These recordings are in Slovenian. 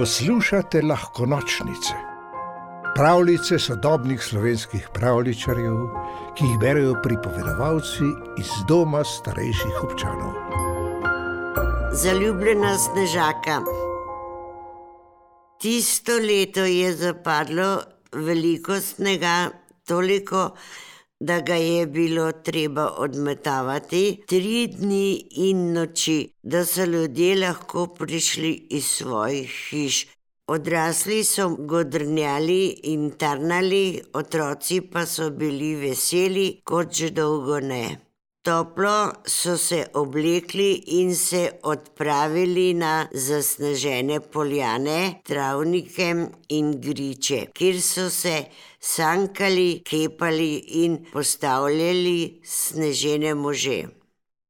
Poslušate lahko nočnice, pravljice sodobnih slovenskih pravličarjev, ki jih berijo pripovedovalci iz doma starejših občanov. Zaljubljena snežaka. Tisto leto je zapadlo veliko snega, toliko, da ga je bilo treba odmetavati tri dni in noči, da so ljudje lahko prišli iz svojih hiš. Odrasli so godrnjali in tarnali, otroci pa so bili veseli, kot že dolgo ne. Toplo so se oblekli in se odpravili na zasnežene poljane, travnike in griče, kjer so se sankali, kepali in postavljali snežene može.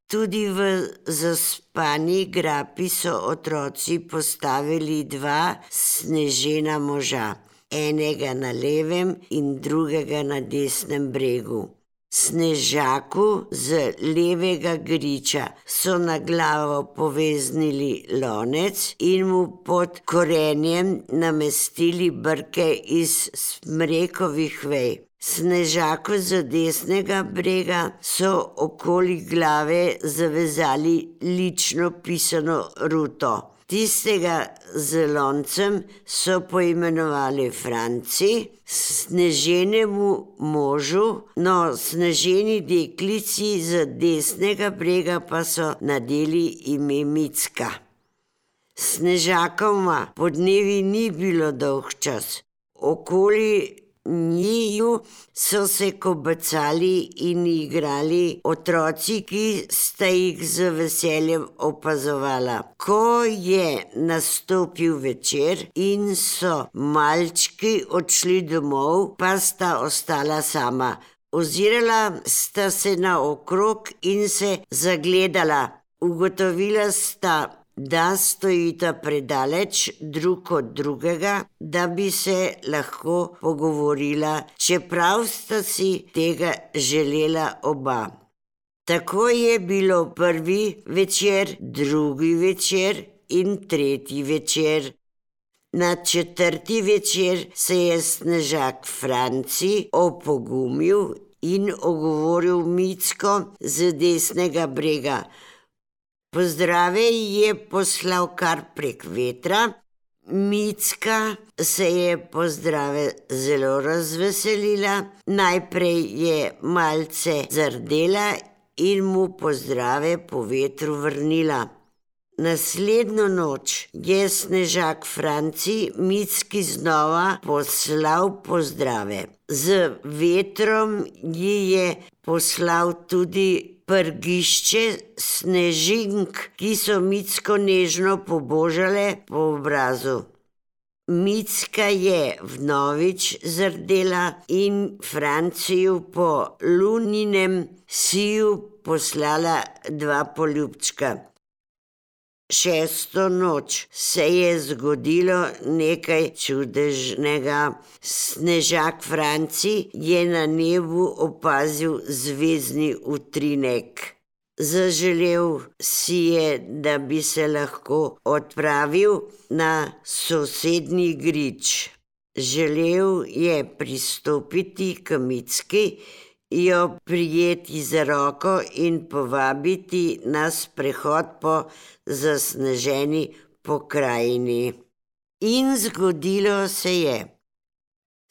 Tudi v zaspani grapi so otroci postavili dva snežena moža, enega na levem in drugega na desnem bregu. Snežaku z levega griča so na glavo poveznili lonec in mu pod korenjem namestili brke iz smrekovih vej. Snežaku z desnega brega so okoli glave zavezali lično pisano ruto. Tistega z loncem so poimenovali Franci, sneženemu možu, no sneženi deklici z desnega brega pa so nadeli ime Micka. Snežakoma podnevi ni bilo dolg čas. Okoli njiju so se kobacali in igrali otroci, ki sta jih z veseljem opazovala. Ko je nastopil večer in so malčki odšli domov, pa sta ostala sama. Ozirala sta se naokrog in se zagledala. Ugotovila sta, da stojita predaleč drug od drugega, da bi se lahko pogovorila, čeprav sta si tega želela oba. Tako je bilo prvi večer, drugi večer in tretji večer. Na četrti večer se je snežak Franci opogumil in ogovoril Micko z desnega brega. Pozdrave je poslal kar prek vetra, Micka se je pozdrave zelo razveselila, najprej je malce zardela in mu pozdrave po vetru vrnila. Naslednjo noč je snežak Franci Micki znova poslal pozdrave. Z vetrom ji je poslal tudi prgišče snežink, ki so Micko nežno pobožale po obrazu. Micka je vnovič zrdela in Franciju po luninem siju poslala dva poljubčka. Šesto noč se je zgodilo nekaj čudežnega. Snežak Franci je na nebu opazil zvezdni utrinek. Zaželel si je, da bi se lahko odpravil na sosednji grič. Želel je pristopiti k Micki jo prijeti za roko in povabiti na sprehod po zasneženi pokrajini. In zgodilo se je.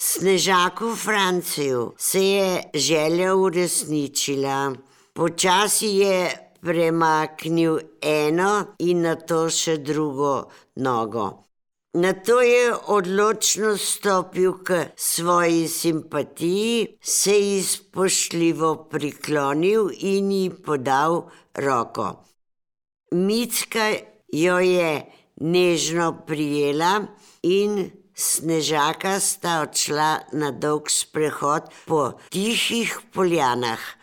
Snežaku Franciju se je želja uresničila, počasi je premaknil eno in na to še drugo nogo. Na to je odločno stopil k svoji simpatiji, se ji spoštljivo priklonil in ji podal roko. Micka jo je nežno prijela in snežaka sta odšla na dolg sprehod po tihih poljanah.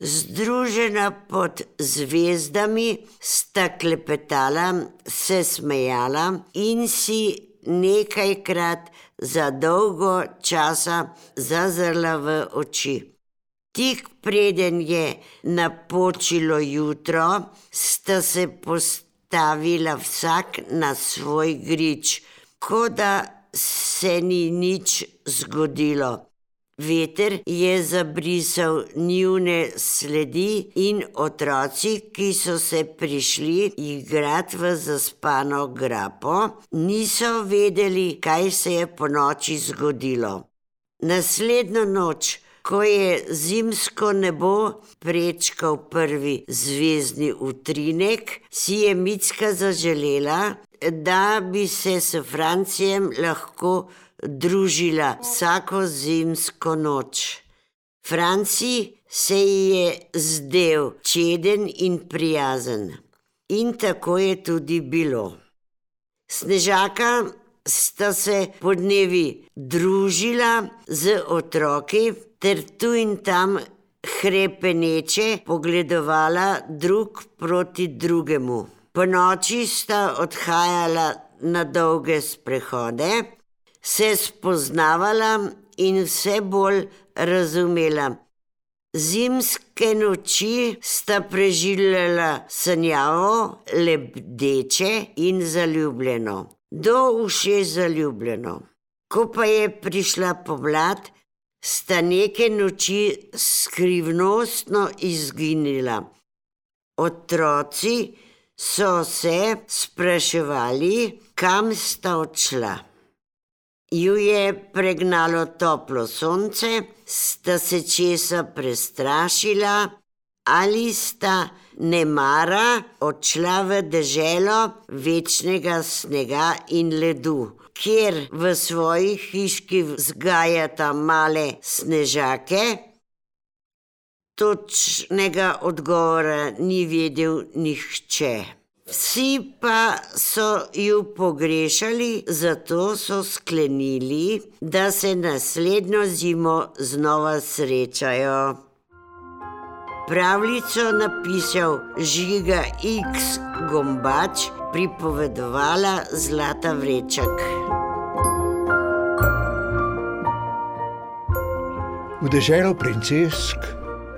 Združena pod zvezdami sta klepetala, se smejala in si nekajkrat za dolgo časa zazrla v oči. Tik preden je napočilo jutro, sta se postavila vsak na svoj grič. kot da se ni nič zgodilo. Veter je zabrisal njune sledi in otroci, ki so se prišli igrati v zaspano grapo, niso vedeli, kaj se je po noči zgodilo. Naslednjo noč, ko je zimsko nebo prečkal prvi zvezdni utrinek, si je Micka zaželela, da bi se s Francijem lahko družila vsako zimsko noč. Franci se ji je zdel čeden in prijazen. In tako je tudi bilo. Snežaka sta se po dnevi družila z otroki, ter tu in tam hrepeneče pogledovala drug proti drugemu. Po noči sta odhajala na dolge sprehode, se spoznavala in vse bolj razumela. Zimske noči sta preživljala sanjavo, lebdeče in zaljubljeno, do uše zaljubljeno. Ko pa je prišla pomlad, sta neke noči skrivnostno izginila. Otroci so se spraševali, kam sta odšla ju je pregnalo toplo sonce, sta se česa prestrašila ali sta nemara odšla v deželo večnega snega in ledu, kjer v svoji hiški vzgajata male snežake. Točnega odgovora ni vedel nihče. Vsi pa so ju pogrešali, zato so sklenili, da se naslednjo zimo znova srečajo. Pravljico napisal Žiga X. Gombač, pripovedovala Zlata Vrečak. V deželo princesk,